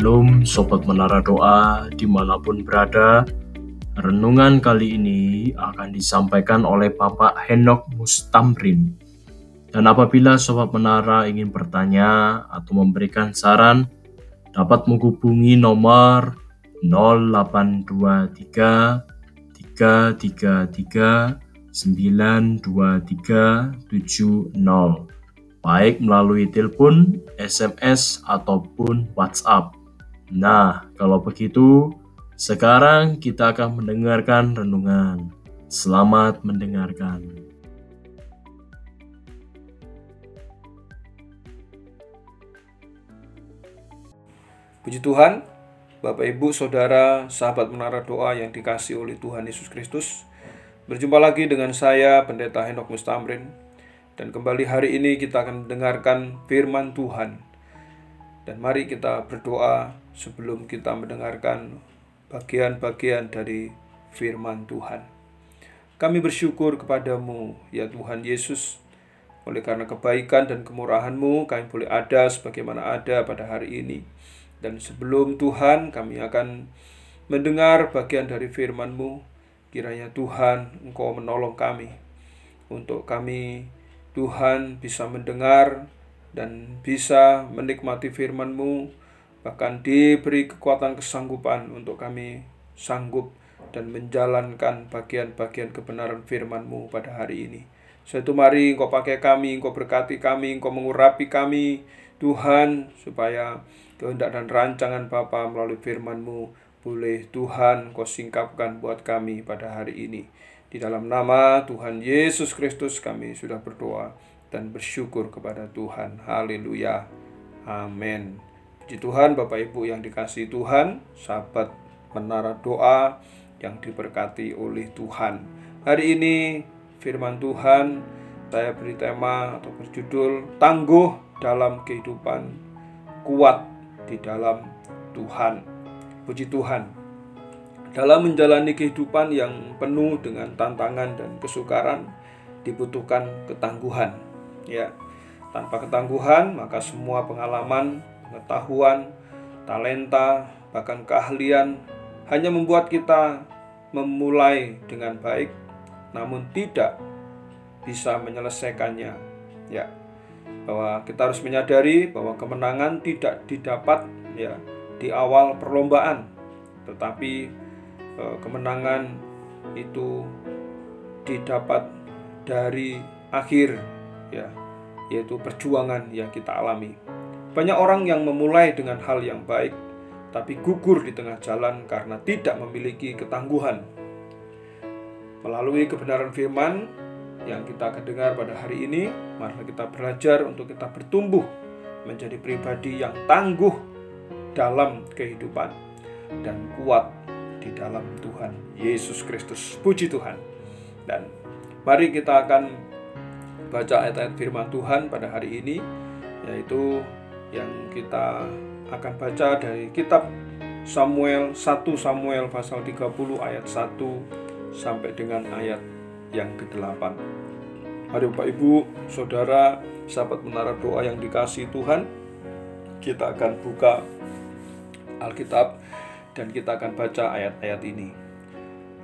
Shalom Sobat Menara Doa di mana pun berada Renungan kali ini akan disampaikan oleh Bapak Henok Mustamrin Dan apabila Sobat Menara ingin bertanya atau memberikan saran Dapat menghubungi nomor 0823 333 92370 baik melalui telepon, SMS, ataupun WhatsApp. Nah, kalau begitu, sekarang kita akan mendengarkan renungan. Selamat mendengarkan. Puji Tuhan, Bapak Ibu, Saudara, sahabat menara doa yang dikasih oleh Tuhan Yesus Kristus. Berjumpa lagi dengan saya, Pendeta Henok Mustamrin, dan kembali hari ini kita akan mendengarkan firman Tuhan. Dan mari kita berdoa sebelum kita mendengarkan bagian-bagian dari firman Tuhan. Kami bersyukur kepadamu, ya Tuhan Yesus, oleh karena kebaikan dan kemurahan-Mu, kami boleh ada sebagaimana ada pada hari ini. Dan sebelum Tuhan, kami akan mendengar bagian dari firman-Mu. Kiranya Tuhan, Engkau menolong kami untuk kami Tuhan bisa mendengar dan bisa menikmati firman-Mu, bahkan diberi kekuatan kesanggupan untuk kami sanggup dan menjalankan bagian-bagian kebenaran firman-Mu pada hari ini. Suatu mari Engkau pakai kami, Engkau berkati kami, Engkau mengurapi kami, Tuhan, supaya kehendak dan rancangan Bapa melalui firman-Mu boleh Tuhan Engkau singkapkan buat kami pada hari ini. Di dalam nama Tuhan Yesus Kristus kami sudah berdoa dan bersyukur kepada Tuhan. Haleluya. Amin. Puji Tuhan Bapak Ibu yang dikasih Tuhan, sahabat menara doa yang diberkati oleh Tuhan. Hari ini firman Tuhan saya beri tema atau berjudul Tangguh dalam kehidupan kuat di dalam Tuhan. Puji Tuhan. Dalam menjalani kehidupan yang penuh dengan tantangan dan kesukaran dibutuhkan ketangguhan. Ya. Tanpa ketangguhan, maka semua pengalaman, pengetahuan, talenta, bahkan keahlian hanya membuat kita memulai dengan baik namun tidak bisa menyelesaikannya. Ya. Bahwa kita harus menyadari bahwa kemenangan tidak didapat ya di awal perlombaan, tetapi Eh, kemenangan itu didapat dari akhir ya yaitu perjuangan yang kita alami. Banyak orang yang memulai dengan hal yang baik tapi gugur di tengah jalan karena tidak memiliki ketangguhan. Melalui kebenaran firman yang kita akan dengar pada hari ini, mari kita belajar untuk kita bertumbuh menjadi pribadi yang tangguh dalam kehidupan dan kuat di dalam Tuhan Yesus Kristus. Puji Tuhan. Dan mari kita akan baca ayat-ayat firman Tuhan pada hari ini yaitu yang kita akan baca dari kitab Samuel 1 Samuel pasal 30 ayat 1 sampai dengan ayat yang ke-8. Mari Bapak Ibu, Saudara, sahabat menara doa yang dikasih Tuhan, kita akan buka Alkitab dan kita akan baca ayat-ayat ini.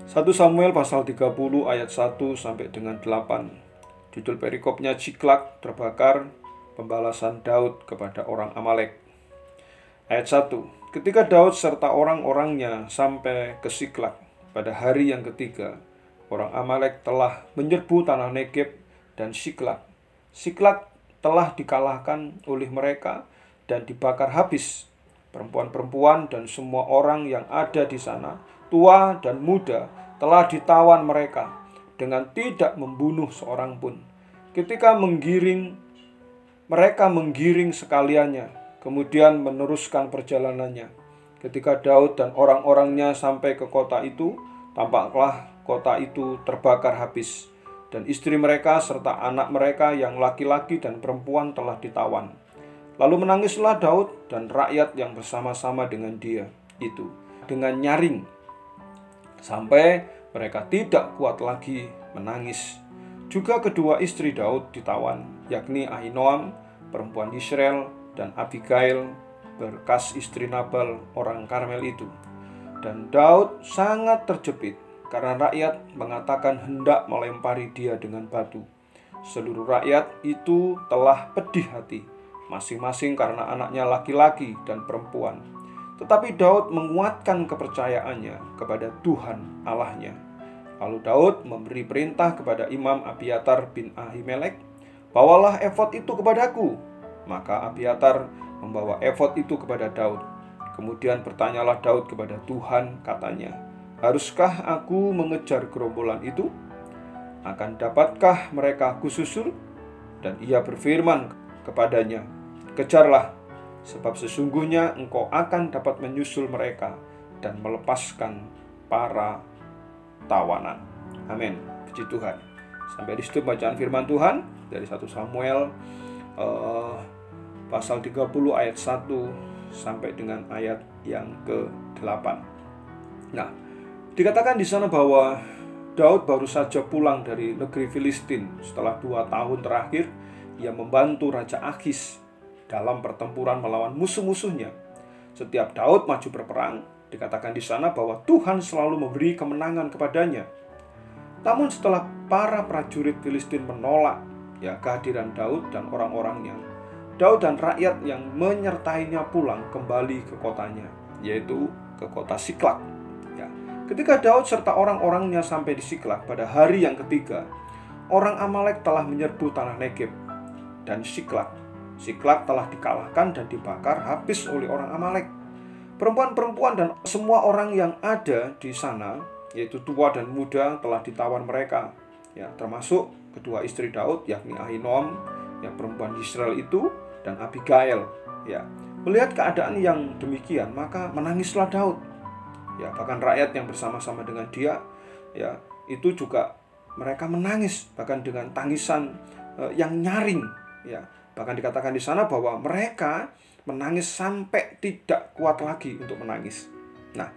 1 Samuel pasal 30 ayat 1 sampai dengan 8. Judul perikopnya Ciklak terbakar, pembalasan Daud kepada orang Amalek. Ayat 1. Ketika Daud serta orang-orangnya sampai ke Siklak pada hari yang ketiga, orang Amalek telah menyerbu tanah Negeb dan Siklak. Siklak telah dikalahkan oleh mereka dan dibakar habis Perempuan-perempuan dan semua orang yang ada di sana, tua dan muda, telah ditawan mereka dengan tidak membunuh seorang pun. Ketika menggiring, mereka menggiring sekaliannya, kemudian meneruskan perjalanannya. Ketika Daud dan orang-orangnya sampai ke kota itu, tampaklah kota itu terbakar habis, dan istri mereka serta anak mereka yang laki-laki dan perempuan telah ditawan. Lalu menangislah Daud dan rakyat yang bersama-sama dengan dia itu dengan nyaring sampai mereka tidak kuat lagi menangis. Juga kedua istri Daud ditawan, yakni Ahinoam, perempuan Israel, dan Abigail, berkas istri Nabal orang Karmel itu. Dan Daud sangat terjepit karena rakyat mengatakan hendak melempari dia dengan batu. Seluruh rakyat itu telah pedih hati, masing-masing karena anaknya laki-laki dan perempuan. Tetapi Daud menguatkan kepercayaannya kepada Tuhan Allahnya. Lalu Daud memberi perintah kepada Imam Abiatar bin Ahimelek, "Bawalah efod itu kepadaku." Maka Abiatar membawa efod itu kepada Daud. Kemudian bertanyalah Daud kepada Tuhan, katanya, "Haruskah aku mengejar gerombolan itu? Akan dapatkah mereka kususul?" Dan ia berfirman kepadanya, "Kejarlah, sebab sesungguhnya engkau akan dapat menyusul mereka dan melepaskan para tawanan. Amin. Puji Tuhan. Sampai di situ bacaan firman Tuhan dari 1 Samuel uh, pasal 30 ayat 1 sampai dengan ayat yang ke-8. Nah, dikatakan di sana bahwa Daud baru saja pulang dari negeri Filistin setelah dua tahun terakhir ia membantu Raja Akis dalam pertempuran melawan musuh-musuhnya. Setiap Daud maju berperang, dikatakan di sana bahwa Tuhan selalu memberi kemenangan kepadanya. Namun setelah para prajurit Filistin menolak ya kehadiran Daud dan orang-orangnya, Daud dan rakyat yang menyertainya pulang kembali ke kotanya, yaitu ke kota Siklak. Ya. Ketika Daud serta orang-orangnya sampai di Siklak pada hari yang ketiga, orang Amalek telah menyerbu tanah Negeb dan Siklak Siklak telah dikalahkan dan dibakar habis oleh orang Amalek. Perempuan-perempuan dan semua orang yang ada di sana, yaitu tua dan muda, telah ditawan mereka. Ya, termasuk kedua istri Daud, yakni Ahinom, yang perempuan Israel itu, dan Abigail. Ya, melihat keadaan yang demikian, maka menangislah Daud. Ya, bahkan rakyat yang bersama-sama dengan dia, ya, itu juga mereka menangis, bahkan dengan tangisan uh, yang nyaring. Ya, Bahkan dikatakan di sana bahwa mereka menangis sampai tidak kuat lagi untuk menangis. Nah,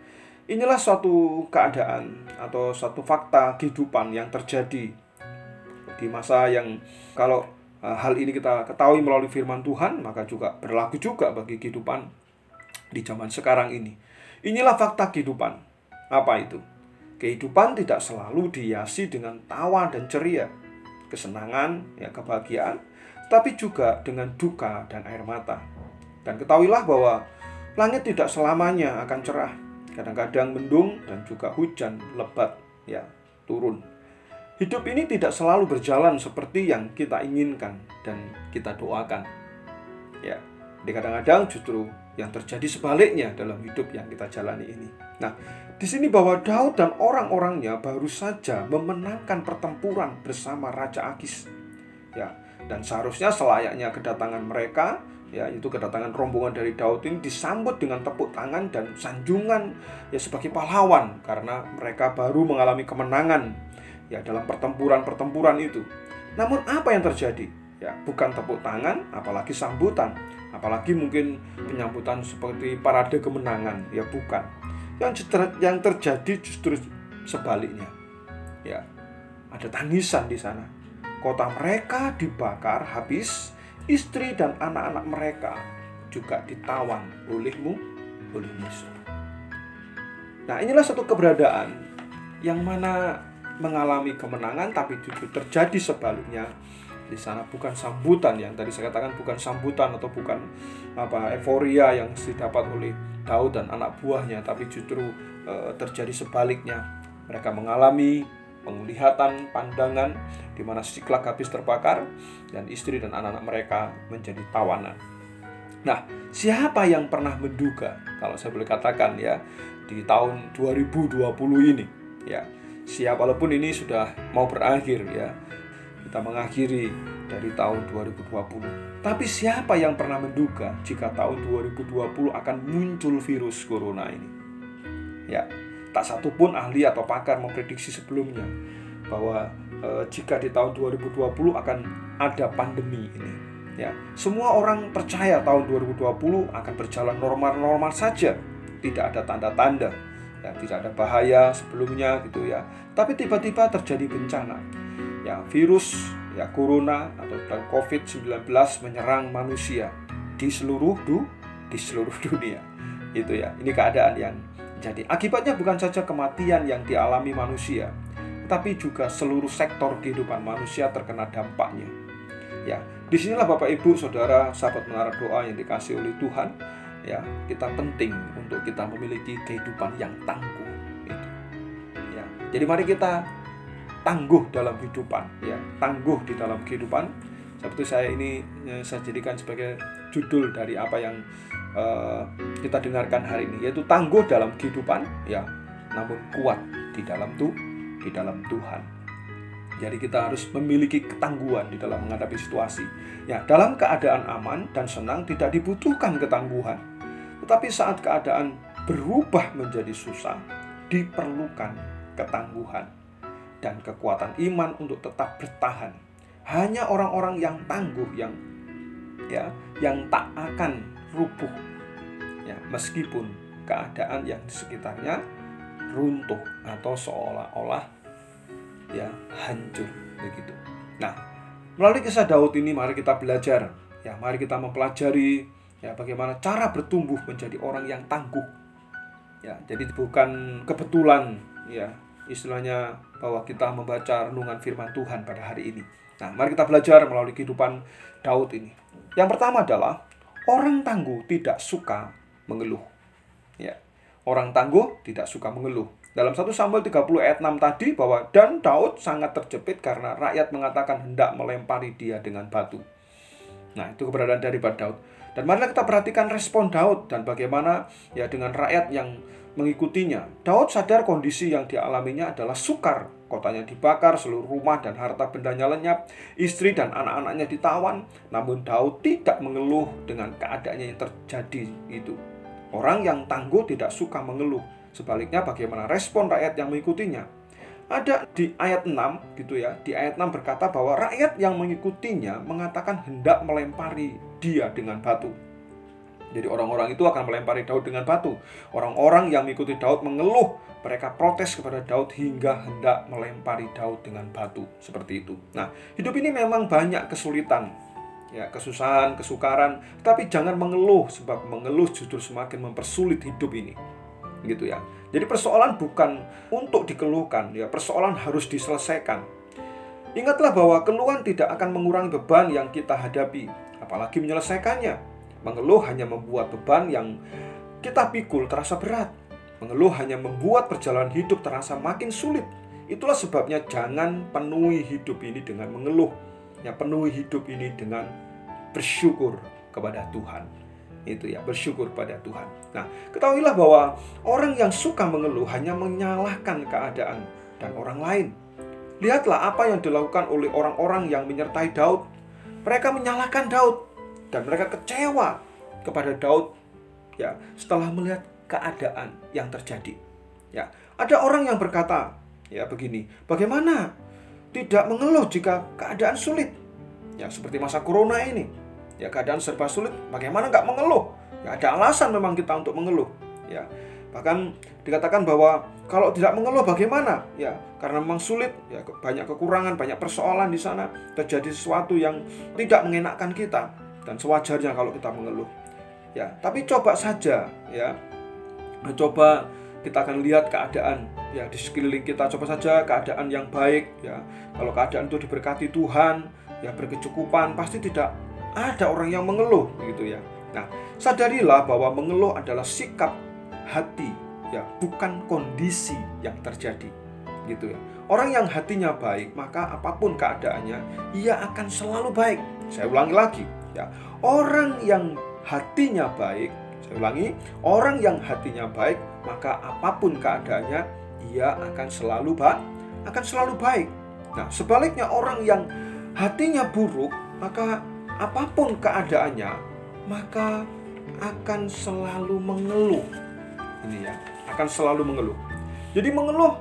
inilah suatu keadaan atau suatu fakta kehidupan yang terjadi di masa yang kalau uh, hal ini kita ketahui melalui firman Tuhan, maka juga berlaku juga bagi kehidupan di zaman sekarang ini. Inilah fakta kehidupan. Apa itu? Kehidupan tidak selalu dihiasi dengan tawa dan ceria, kesenangan, ya kebahagiaan, tapi juga dengan duka dan air mata. Dan ketahuilah bahwa langit tidak selamanya akan cerah. Kadang-kadang mendung dan juga hujan lebat ya turun. Hidup ini tidak selalu berjalan seperti yang kita inginkan dan kita doakan. Ya, di kadang-kadang justru yang terjadi sebaliknya dalam hidup yang kita jalani ini. Nah, di sini bahwa Daud dan orang-orangnya baru saja memenangkan pertempuran bersama Raja Akis. Ya, dan seharusnya selayaknya kedatangan mereka ya itu kedatangan rombongan dari Daud ini disambut dengan tepuk tangan dan sanjungan ya sebagai pahlawan karena mereka baru mengalami kemenangan ya dalam pertempuran-pertempuran itu. Namun apa yang terjadi? Ya, bukan tepuk tangan, apalagi sambutan, apalagi mungkin penyambutan seperti parade kemenangan, ya bukan. Yang yang terjadi justru sebaliknya. Ya, ada tangisan di sana Kota mereka dibakar habis, istri dan anak-anak mereka juga ditawan olehmu, oleh musuh. Nah, inilah satu keberadaan yang mana mengalami kemenangan tapi justru terjadi sebaliknya di sana bukan sambutan yang tadi saya katakan bukan sambutan atau bukan apa euforia yang didapat oleh Daud dan anak buahnya tapi justru e, terjadi sebaliknya mereka mengalami penglihatan pandangan di mana Siklak habis terbakar dan istri dan anak-anak mereka menjadi tawanan. Nah, siapa yang pernah menduga kalau saya boleh katakan ya di tahun 2020 ini ya. Siapa walaupun ini sudah mau berakhir ya. Kita mengakhiri dari tahun 2020. Tapi siapa yang pernah menduga jika tahun 2020 akan muncul virus corona ini? Ya, Tak satu pun ahli atau pakar memprediksi sebelumnya bahwa e, jika di tahun 2020 akan ada pandemi ini. Ya, semua orang percaya tahun 2020 akan berjalan normal-normal saja, tidak ada tanda-tanda, ya, tidak ada bahaya sebelumnya gitu ya. Tapi tiba-tiba terjadi bencana. Ya, virus ya corona atau COVID-19 menyerang manusia di seluruh du di seluruh dunia. Itu ya. Ini keadaan yang jadi akibatnya bukan saja kematian yang dialami manusia, tapi juga seluruh sektor kehidupan manusia terkena dampaknya. Ya, di sinilah Bapak Ibu, Saudara, sahabat menara doa yang dikasih oleh Tuhan, ya kita penting untuk kita memiliki kehidupan yang tangguh. Itu. Ya, jadi mari kita tangguh dalam kehidupan, ya tangguh di dalam kehidupan. Seperti saya ini ya, saya jadikan sebagai judul dari apa yang uh, kita dengarkan hari ini, yaitu tangguh dalam kehidupan, ya namun kuat di dalam tuh di dalam Tuhan. Jadi kita harus memiliki ketangguhan di dalam menghadapi situasi. Ya, dalam keadaan aman dan senang tidak dibutuhkan ketangguhan. Tetapi saat keadaan berubah menjadi susah, diperlukan ketangguhan dan kekuatan iman untuk tetap bertahan. Hanya orang-orang yang tangguh yang ya, yang tak akan rubuh. Ya, meskipun keadaan yang di sekitarnya runtuh atau seolah-olah ya hancur begitu. Nah, melalui kisah Daud ini mari kita belajar ya, mari kita mempelajari ya bagaimana cara bertumbuh menjadi orang yang tangguh. Ya, jadi bukan kebetulan ya istilahnya bahwa kita membaca renungan firman Tuhan pada hari ini. Nah, mari kita belajar melalui kehidupan Daud ini. Yang pertama adalah orang tangguh tidak suka mengeluh. Ya. Orang tangguh tidak suka mengeluh. Dalam 1 Samuel 30 ayat 6 tadi bahwa dan Daud sangat terjepit karena rakyat mengatakan hendak melempari dia dengan batu. Nah, itu keberadaan dari Daud. Dan marilah kita perhatikan respon Daud dan bagaimana ya dengan rakyat yang mengikutinya. Daud sadar kondisi yang dialaminya adalah sukar. Kotanya dibakar, seluruh rumah dan harta bendanya lenyap, istri dan anak-anaknya ditawan. Namun Daud tidak mengeluh dengan keadaannya yang terjadi itu. Orang yang tangguh tidak suka mengeluh. Sebaliknya bagaimana respon rakyat yang mengikutinya? Ada di ayat 6 gitu ya. Di ayat 6 berkata bahwa rakyat yang mengikutinya mengatakan hendak melempari dia dengan batu. Jadi orang-orang itu akan melempari Daud dengan batu. Orang-orang yang mengikuti Daud mengeluh, mereka protes kepada Daud hingga hendak melempari Daud dengan batu. Seperti itu. Nah, hidup ini memang banyak kesulitan ya kesusahan, kesukaran, tapi jangan mengeluh sebab mengeluh justru semakin mempersulit hidup ini. Gitu ya. Jadi persoalan bukan untuk dikeluhkan, ya persoalan harus diselesaikan. Ingatlah bahwa keluhan tidak akan mengurangi beban yang kita hadapi, apalagi menyelesaikannya. Mengeluh hanya membuat beban yang kita pikul terasa berat. Mengeluh hanya membuat perjalanan hidup terasa makin sulit. Itulah sebabnya jangan penuhi hidup ini dengan mengeluh ya penuhi hidup ini dengan bersyukur kepada Tuhan itu ya bersyukur pada Tuhan. Nah ketahuilah bahwa orang yang suka mengeluh hanya menyalahkan keadaan dan orang lain. Lihatlah apa yang dilakukan oleh orang-orang yang menyertai Daud. Mereka menyalahkan Daud dan mereka kecewa kepada Daud ya setelah melihat keadaan yang terjadi. Ya, ada orang yang berkata, ya begini, bagaimana tidak mengeluh jika keadaan sulit. Ya seperti masa corona ini. Ya keadaan serba sulit, bagaimana nggak mengeluh? Ya ada alasan memang kita untuk mengeluh. Ya bahkan dikatakan bahwa kalau tidak mengeluh bagaimana? Ya karena memang sulit, ya banyak kekurangan, banyak persoalan di sana, terjadi sesuatu yang tidak mengenakkan kita dan sewajarnya kalau kita mengeluh. Ya, tapi coba saja ya. Coba kita akan lihat keadaan ya di sekeliling kita coba saja keadaan yang baik ya kalau keadaan itu diberkati Tuhan ya berkecukupan pasti tidak ada orang yang mengeluh gitu ya. Nah sadarilah bahwa mengeluh adalah sikap hati ya bukan kondisi yang terjadi gitu ya. Orang yang hatinya baik maka apa pun keadaannya ia akan selalu baik. Saya ulangi lagi ya. Orang yang hatinya baik saya ulangi orang yang hatinya baik maka apa pun keadaannya ia akan selalu baik, akan selalu baik. Nah, sebaliknya orang yang hatinya buruk, maka apa pun keadaannya, maka akan selalu mengeluh. Ini ya, akan selalu mengeluh. Jadi mengeluh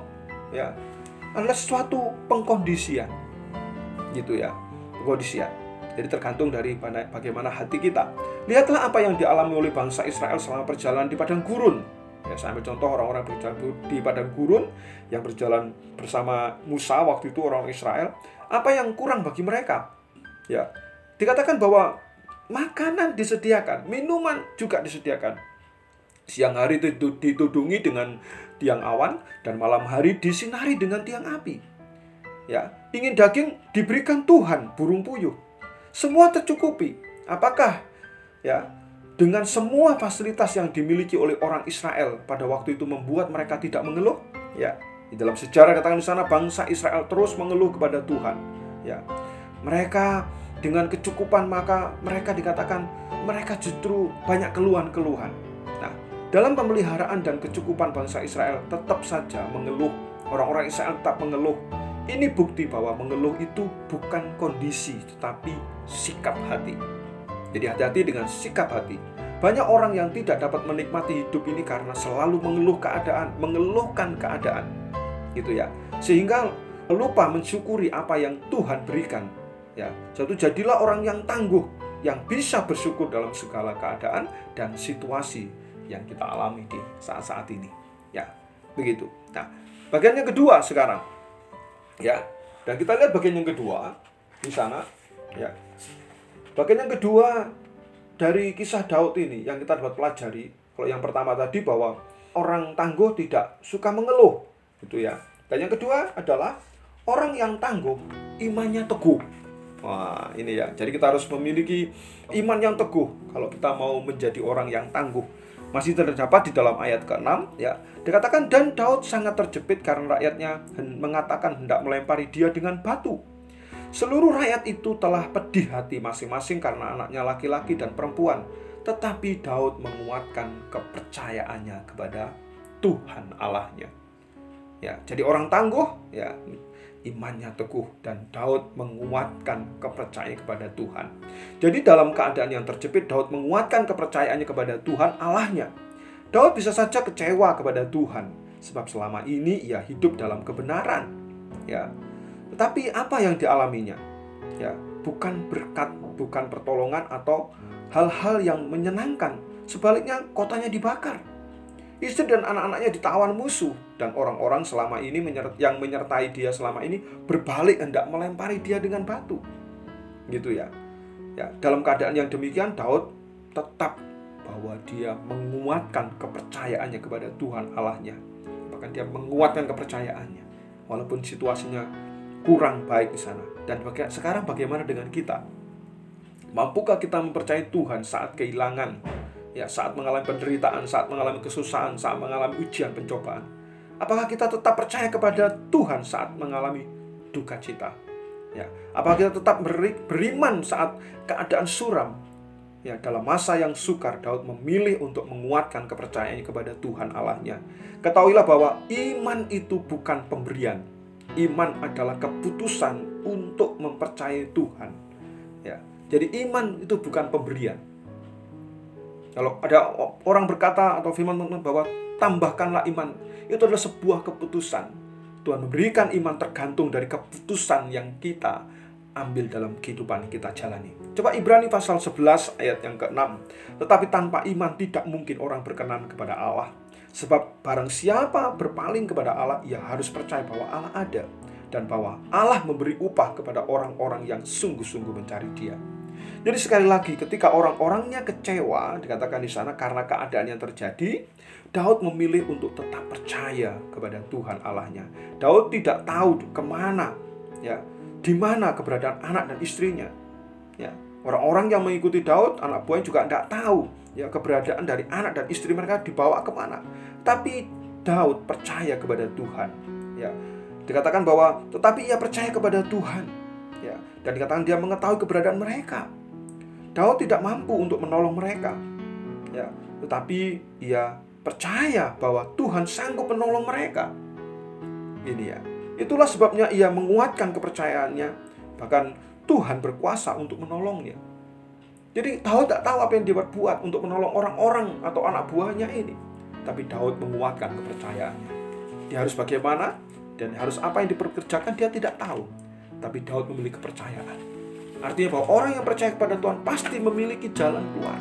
ya adalah suatu pengkondisian. Gitu ya. Pengkondisian. Jadi tergantung dari bagaimana hati kita. Lihatlah apa yang dialami oleh bangsa Israel selama perjalanan di padang gurun Ya, saya ambil contoh orang-orang berjalan di padang gurun yang berjalan bersama Musa waktu itu orang Israel. Apa yang kurang bagi mereka? Ya, dikatakan bahwa makanan disediakan, minuman juga disediakan. Siang hari itu ditudungi dengan tiang awan dan malam hari disinari dengan tiang api. Ya, ingin daging diberikan Tuhan, burung puyuh. Semua tercukupi. Apakah ya dengan semua fasilitas yang dimiliki oleh orang Israel pada waktu itu membuat mereka tidak mengeluh? Ya, di dalam sejarah katakan di sana bangsa Israel terus mengeluh kepada Tuhan. Ya, mereka dengan kecukupan maka mereka dikatakan mereka justru banyak keluhan-keluhan. Nah, dalam pemeliharaan dan kecukupan bangsa Israel tetap saja mengeluh. Orang-orang Israel tetap mengeluh. Ini bukti bahwa mengeluh itu bukan kondisi tetapi sikap hati. Jadi hati-hati dengan sikap hati. Banyak orang yang tidak dapat menikmati hidup ini karena selalu mengeluh keadaan, mengeluhkan keadaan. Gitu ya. Sehingga lupa mensyukuri apa yang Tuhan berikan Ya, jadilah orang yang tangguh, yang bisa bersyukur dalam segala keadaan dan situasi yang kita alami di saat-saat ini. Ya, begitu. Nah, bagian yang kedua sekarang. Ya. Dan kita lihat bagian yang kedua di sana, ya. Bagian yang kedua dari kisah Daud ini yang kita dapat pelajari, kalau yang pertama tadi bahwa orang tangguh tidak suka mengeluh, gitu ya. Dan yang kedua adalah orang yang tangguh imannya teguh. Wah, ini ya. Jadi kita harus memiliki iman yang teguh kalau kita mau menjadi orang yang tangguh. Masih terdapat di dalam ayat ke-6 ya. Dikatakan dan Daud sangat terjepit karena rakyatnya mengatakan hendak melempari dia dengan batu. Seluruh rakyat itu telah pedih hati masing-masing karena anaknya laki-laki dan perempuan. Tetapi Daud menguatkan kepercayaannya kepada Tuhan Allahnya. Ya, jadi orang tangguh ya imannya teguh dan Daud menguatkan kepercayaan kepada Tuhan. Jadi dalam keadaan yang terjepit Daud menguatkan kepercayaannya kepada Tuhan Allahnya. Daud bisa saja kecewa kepada Tuhan sebab selama ini ia hidup dalam kebenaran. Ya. Tetapi apa yang dialaminya? Ya, bukan berkat, bukan pertolongan atau hal-hal yang menyenangkan. Sebaliknya kotanya dibakar. Istri dan anak-anaknya ditawan musuh dan orang-orang selama ini yang menyertai dia selama ini berbalik hendak melempari dia dengan batu. Gitu ya. Ya, dalam keadaan yang demikian Daud tetap bahwa dia menguatkan kepercayaannya kepada Tuhan Allahnya. Bahkan dia menguatkan kepercayaannya walaupun situasinya kurang baik di sana. Dan baga sekarang bagaimana dengan kita? Mampukah kita mempercayai Tuhan saat kehilangan ya saat mengalami penderitaan, saat mengalami kesusahan, saat mengalami ujian pencobaan? Apakah kita tetap percaya kepada Tuhan saat mengalami duka cita? Ya, apakah kita tetap beri, beriman saat keadaan suram? Ya, dalam masa yang sukar, Daud memilih untuk menguatkan kepercayaannya kepada Tuhan Allahnya. Ketahuilah bahwa iman itu bukan pemberian. Iman adalah keputusan untuk mempercayai Tuhan. Ya, jadi iman itu bukan pemberian. Kalau ada orang berkata atau firman Tuhan bahwa tambahkanlah iman, itu adalah sebuah keputusan. Tuhan memberikan iman tergantung dari keputusan yang kita ambil dalam kehidupan kita jalani. Coba Ibrani pasal 11 ayat yang ke-6. Tetapi tanpa iman tidak mungkin orang berkenan kepada Allah. Sebab barang siapa berpaling kepada Allah, ia harus percaya bahwa Allah ada dan bahwa Allah memberi upah kepada orang-orang yang sungguh-sungguh mencari Dia. Jadi sekali lagi ketika orang-orangnya kecewa dikatakan di sana karena keadaan yang terjadi, Daud memilih untuk tetap percaya kepada Tuhan Allahnya. Daud tidak tahu ke mana, ya, di mana keberadaan anak dan istrinya. Ya, orang-orang yang mengikuti Daud, anak buahnya juga tidak tahu ya keberadaan dari anak dan istri mereka dibawa ke mana. Tapi Daud percaya kepada Tuhan. Ya, dikatakan bahwa tetapi ia percaya kepada Tuhan. Ya, dan dikatakan dia mengetahui keberadaan mereka. Daud tidak mampu untuk menolong mereka. Ya, tetapi ia percaya bahwa Tuhan sanggup menolong mereka. Ini ya. Itulah sebabnya ia menguatkan kepercayaannya. Bahkan Tuhan berkuasa untuk menolongnya. Jadi Daud tak tahu apa yang dia buat untuk menolong orang-orang atau anak buahnya ini. Tapi Daud menguatkan kepercayaannya. Dia harus bagaimana dan harus apa yang diperkerjakan dia tidak tahu. Tapi Daud memiliki kepercayaan. Artinya bahwa orang yang percaya kepada Tuhan pasti memiliki jalan keluar.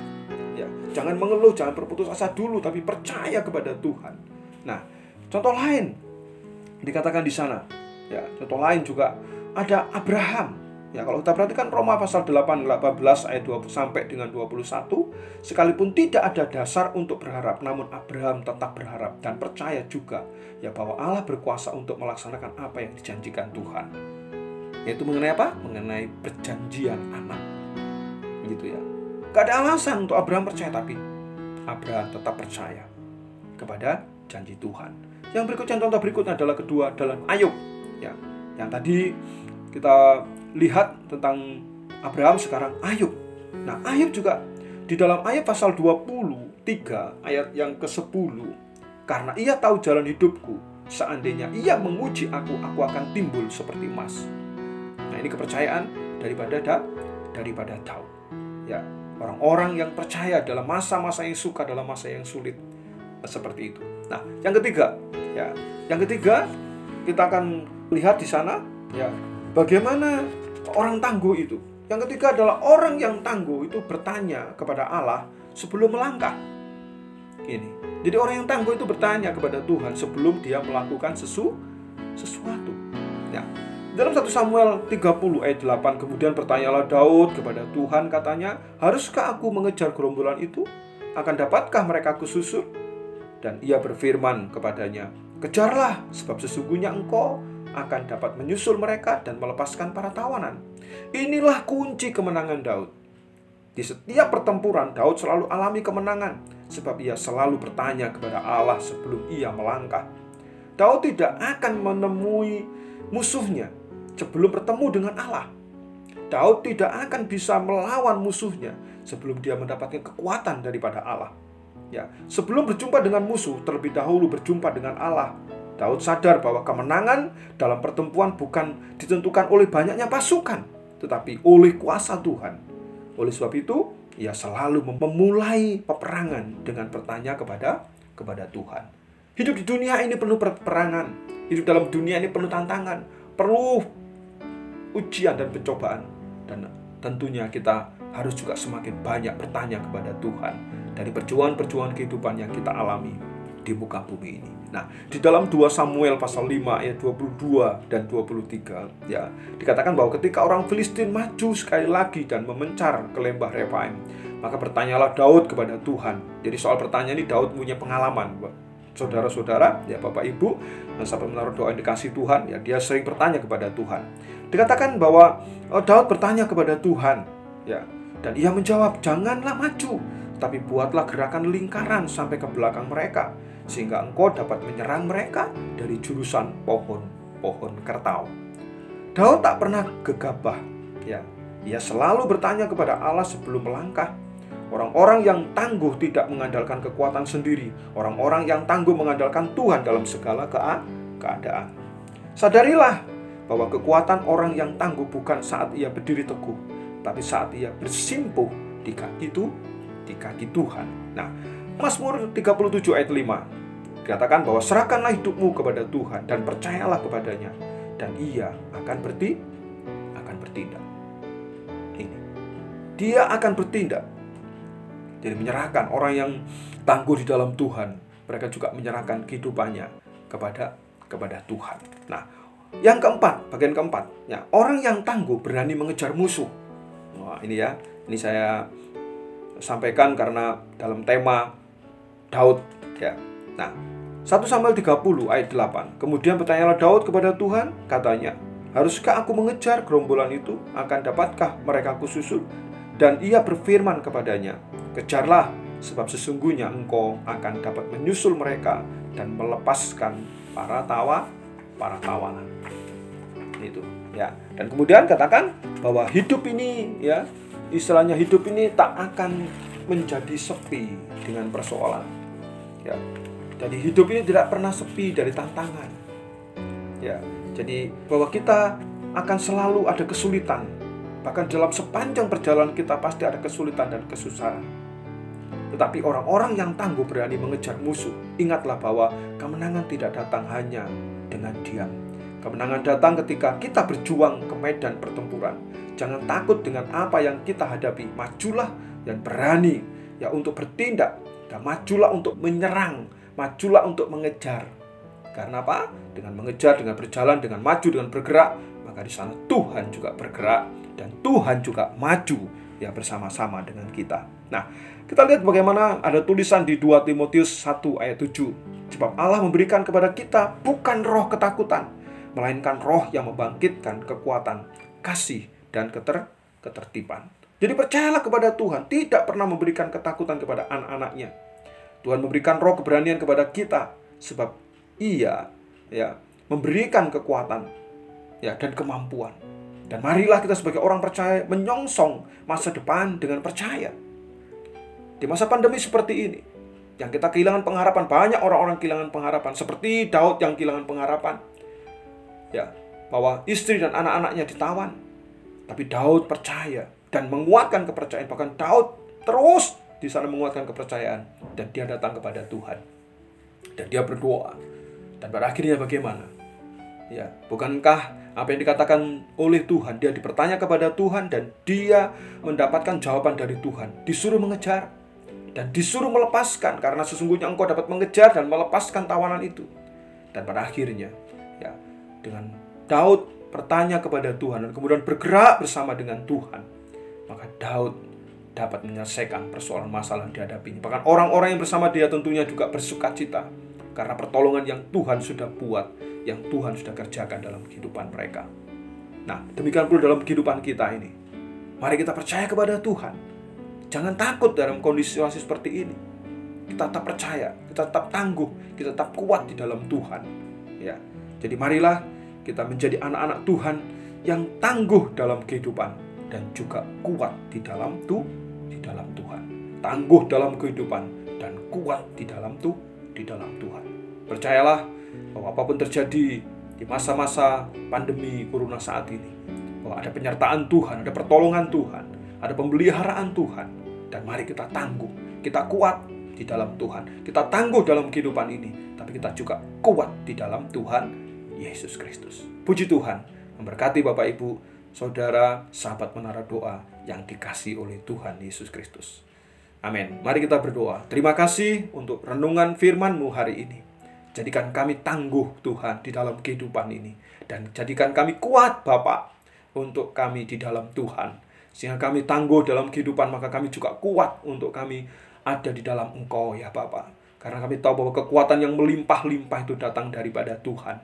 Ya, jangan mengeluh, jangan berputus asa dulu, tapi percaya kepada Tuhan. Nah, contoh lain dikatakan di sana. Ya, contoh lain juga ada Abraham. Ya, kalau kita perhatikan Roma pasal 8 18 ayat 20 sampai dengan 21, sekalipun tidak ada dasar untuk berharap, namun Abraham tetap berharap dan percaya juga ya bahwa Allah berkuasa untuk melaksanakan apa yang dijanjikan Tuhan. Yaitu mengenai apa? Mengenai perjanjian anak. Gitu ya. Gak ada alasan untuk Abraham percaya tapi Abraham tetap percaya kepada janji Tuhan. Yang berikutnya contoh berikutnya adalah kedua dalam Ayub. Ya, yang tadi kita lihat tentang Abraham sekarang Ayub. Nah, Ayub juga di dalam ayat pasal 23 ayat yang ke-10 karena ia tahu jalan hidupku seandainya ia menguji aku aku akan timbul seperti emas. Nah, ini kepercayaan daripada da, daripada Daud. Ya, orang-orang yang percaya dalam masa-masa yang suka dalam masa yang sulit seperti itu. Nah, yang ketiga, ya, yang ketiga kita akan lihat di sana, ya, bagaimana orang tangguh itu. Yang ketiga adalah orang yang tangguh itu bertanya kepada Allah sebelum melangkah. Ini. Jadi orang yang tangguh itu bertanya kepada Tuhan sebelum dia melakukan sesu, sesuatu. Ya. Dalam 1 Samuel 30 ayat 8 kemudian bertanyalah Daud kepada Tuhan katanya, "Haruskah aku mengejar gerombolan itu? Akan dapatkah mereka kususur?" Dan ia berfirman kepadanya, "Kejarlah, sebab sesungguhnya engkau akan dapat menyusul mereka dan melepaskan para tawanan. Inilah kunci kemenangan Daud. Di setiap pertempuran, Daud selalu alami kemenangan, sebab ia selalu bertanya kepada Allah sebelum ia melangkah. Daud tidak akan menemui musuhnya sebelum bertemu dengan Allah. Daud tidak akan bisa melawan musuhnya sebelum dia mendapatkan kekuatan daripada Allah. Ya, sebelum berjumpa dengan musuh, terlebih dahulu berjumpa dengan Allah Daud sadar bahwa kemenangan dalam pertempuran bukan ditentukan oleh banyaknya pasukan, tetapi oleh kuasa Tuhan. Oleh sebab itu, ia selalu memulai peperangan dengan bertanya kepada kepada Tuhan. Hidup di dunia ini penuh peperangan. Hidup dalam dunia ini penuh tantangan, perlu ujian dan pencobaan. Dan tentunya kita harus juga semakin banyak bertanya kepada Tuhan dari perjuangan-perjuangan kehidupan yang kita alami di muka bumi ini. Nah, di dalam 2 Samuel pasal 5 ayat 22 dan 23 ya, dikatakan bahwa ketika orang Filistin maju sekali lagi dan memencar ke lembah Refaim, maka bertanyalah Daud kepada Tuhan. Jadi soal pertanyaan ini Daud punya pengalaman, saudara-saudara, ya Bapak Ibu, dan sampai menaruh doa yang dikasih Tuhan, ya dia sering bertanya kepada Tuhan. Dikatakan bahwa oh, Daud bertanya kepada Tuhan, ya, dan ia menjawab, "Janganlah maju, tapi buatlah gerakan lingkaran sampai ke belakang mereka." sehingga engkau dapat menyerang mereka dari jurusan pohon-pohon kertau. Daud tak pernah gegabah, ya. Ia selalu bertanya kepada Allah sebelum melangkah. Orang-orang yang tangguh tidak mengandalkan kekuatan sendiri. Orang-orang yang tangguh mengandalkan Tuhan dalam segala keadaan. Sadarilah bahwa kekuatan orang yang tangguh bukan saat ia berdiri teguh, tapi saat ia bersimpuh di kaki itu, di kaki Tuhan. Nah, Mazmur 37 ayat 5 Dikatakan bahwa serahkanlah hidupmu kepada Tuhan dan percayalah kepadanya dan ia akan berti akan bertindak. Ini. Dia akan bertindak. Jadi menyerahkan orang yang tangguh di dalam Tuhan, mereka juga menyerahkan kehidupannya kepada kepada Tuhan. Nah, yang keempat, bagian keempat, ya, orang yang tangguh berani mengejar musuh. Wah, ini ya, ini saya sampaikan karena dalam tema Daud ya. Nah, 1 Samuel 30 ayat 8. Kemudian bertanyalah Daud kepada Tuhan, katanya, Haruskah aku mengejar gerombolan itu? Akan dapatkah mereka kususul? Dan ia berfirman kepadanya, Kejarlah, sebab sesungguhnya engkau akan dapat menyusul mereka dan melepaskan para tawa, para tawanan. Itu, ya. Dan kemudian katakan bahwa hidup ini, ya, istilahnya hidup ini tak akan menjadi sepi dengan persoalan. Ya, jadi hidup ini tidak pernah sepi dari tantangan. Ya, jadi bahwa kita akan selalu ada kesulitan. Bahkan dalam sepanjang perjalanan kita pasti ada kesulitan dan kesusahan. Tetapi orang-orang yang tangguh berani mengejar musuh, ingatlah bahwa kemenangan tidak datang hanya dengan diam. Kemenangan datang ketika kita berjuang ke medan pertempuran. Jangan takut dengan apa yang kita hadapi. Majulah dan berani ya untuk bertindak dan majulah untuk menyerang majulah untuk mengejar. Karena apa? Dengan mengejar, dengan berjalan, dengan maju, dengan bergerak, maka di sana Tuhan juga bergerak dan Tuhan juga maju ya bersama-sama dengan kita. Nah, kita lihat bagaimana ada tulisan di 2 Timotius 1 ayat 7. Sebab Allah memberikan kepada kita bukan roh ketakutan, melainkan roh yang membangkitkan kekuatan, kasih, dan keter ketertiban. Jadi percayalah kepada Tuhan, tidak pernah memberikan ketakutan kepada anak-anaknya. Tuhan memberikan roh keberanian kepada kita sebab Ia ya memberikan kekuatan ya dan kemampuan. Dan marilah kita sebagai orang percaya menyongsong masa depan dengan percaya. Di masa pandemi seperti ini, yang kita kehilangan pengharapan, banyak orang-orang kehilangan pengharapan, seperti Daud yang kehilangan pengharapan. Ya, bahwa istri dan anak-anaknya ditawan. Tapi Daud percaya dan menguatkan kepercayaan. Bahkan Daud terus di sana menguatkan kepercayaan dan dia datang kepada Tuhan. Dan dia berdoa. Dan pada akhirnya bagaimana? Ya, bukankah apa yang dikatakan oleh Tuhan, dia dipertanya kepada Tuhan dan dia mendapatkan jawaban dari Tuhan, disuruh mengejar dan disuruh melepaskan karena sesungguhnya engkau dapat mengejar dan melepaskan tawanan itu. Dan pada akhirnya ya dengan Daud bertanya kepada Tuhan dan kemudian bergerak bersama dengan Tuhan, maka Daud dapat menyelesaikan persoalan masalah yang dihadapinya. Bahkan orang-orang yang bersama dia tentunya juga bersuka cita karena pertolongan yang Tuhan sudah buat, yang Tuhan sudah kerjakan dalam kehidupan mereka. Nah, demikian pula dalam kehidupan kita ini. Mari kita percaya kepada Tuhan Jangan takut dalam kondisi seperti ini. Kita tetap percaya, kita tetap tangguh, kita tetap kuat di dalam Tuhan. Ya. Jadi marilah kita menjadi anak-anak Tuhan yang tangguh dalam kehidupan dan juga kuat di dalam tuh di dalam Tuhan. Tangguh dalam kehidupan dan kuat di dalam tuh di dalam Tuhan. Percayalah bahwa apa pun terjadi di masa-masa pandemi corona saat ini, bahwa ada penyertaan Tuhan, ada pertolongan Tuhan, ada pemeliharaan Tuhan. Dan mari kita tangguh, kita kuat di dalam Tuhan. Kita tangguh dalam kehidupan ini, tapi kita juga kuat di dalam Tuhan Yesus Kristus. Puji Tuhan, memberkati Bapak Ibu, Saudara, sahabat menara doa yang dikasih oleh Tuhan Yesus Kristus. Amin. Mari kita berdoa. Terima kasih untuk renungan firman-Mu hari ini. Jadikan kami tangguh Tuhan di dalam kehidupan ini. Dan jadikan kami kuat Bapak untuk kami di dalam Tuhan sehingga kami tangguh dalam kehidupan, maka kami juga kuat untuk kami ada di dalam Engkau ya Bapak. Karena kami tahu bahwa kekuatan yang melimpah-limpah itu datang daripada Tuhan.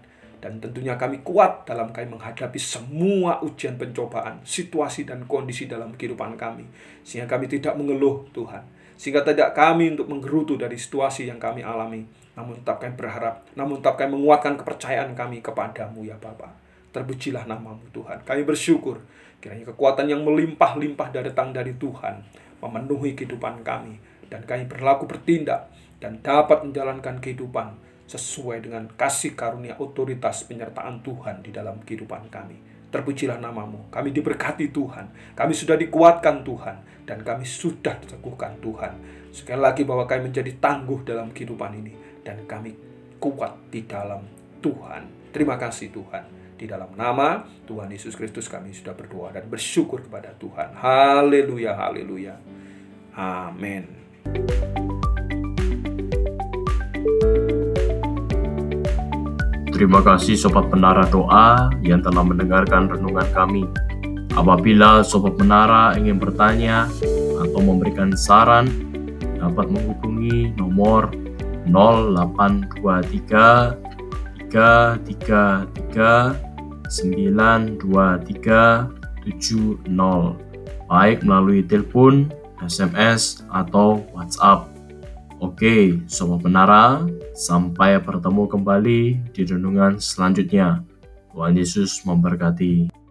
Dan tentunya kami kuat dalam kami menghadapi semua ujian pencobaan, situasi dan kondisi dalam kehidupan kami. Sehingga kami tidak mengeluh Tuhan. Sehingga tidak kami untuk menggerutu dari situasi yang kami alami. Namun tetap kami berharap, namun tetap kami menguatkan kepercayaan kami kepadamu ya Bapak. Terpujilah namamu Tuhan. Kami bersyukur Kiranya kekuatan yang melimpah-limpah datang dari Tuhan memenuhi kehidupan kami dan kami berlaku bertindak dan dapat menjalankan kehidupan sesuai dengan kasih karunia otoritas penyertaan Tuhan di dalam kehidupan kami. Terpujilah namamu, kami diberkati Tuhan, kami sudah dikuatkan Tuhan, dan kami sudah diteguhkan Tuhan. Sekali lagi bahwa kami menjadi tangguh dalam kehidupan ini, dan kami kuat di dalam Tuhan. Terima kasih Tuhan. Di dalam nama Tuhan Yesus Kristus kami sudah berdoa dan bersyukur kepada Tuhan. Haleluya, haleluya. Amin. Terima kasih Sobat Menara Doa yang telah mendengarkan renungan kami. Apabila Sobat Menara ingin bertanya atau memberikan saran, dapat menghubungi nomor 0823 333 92370 baik melalui telepon, SMS, atau WhatsApp. Oke, Sobat Menara, sampai bertemu kembali di renungan selanjutnya. Tuhan Yesus memberkati.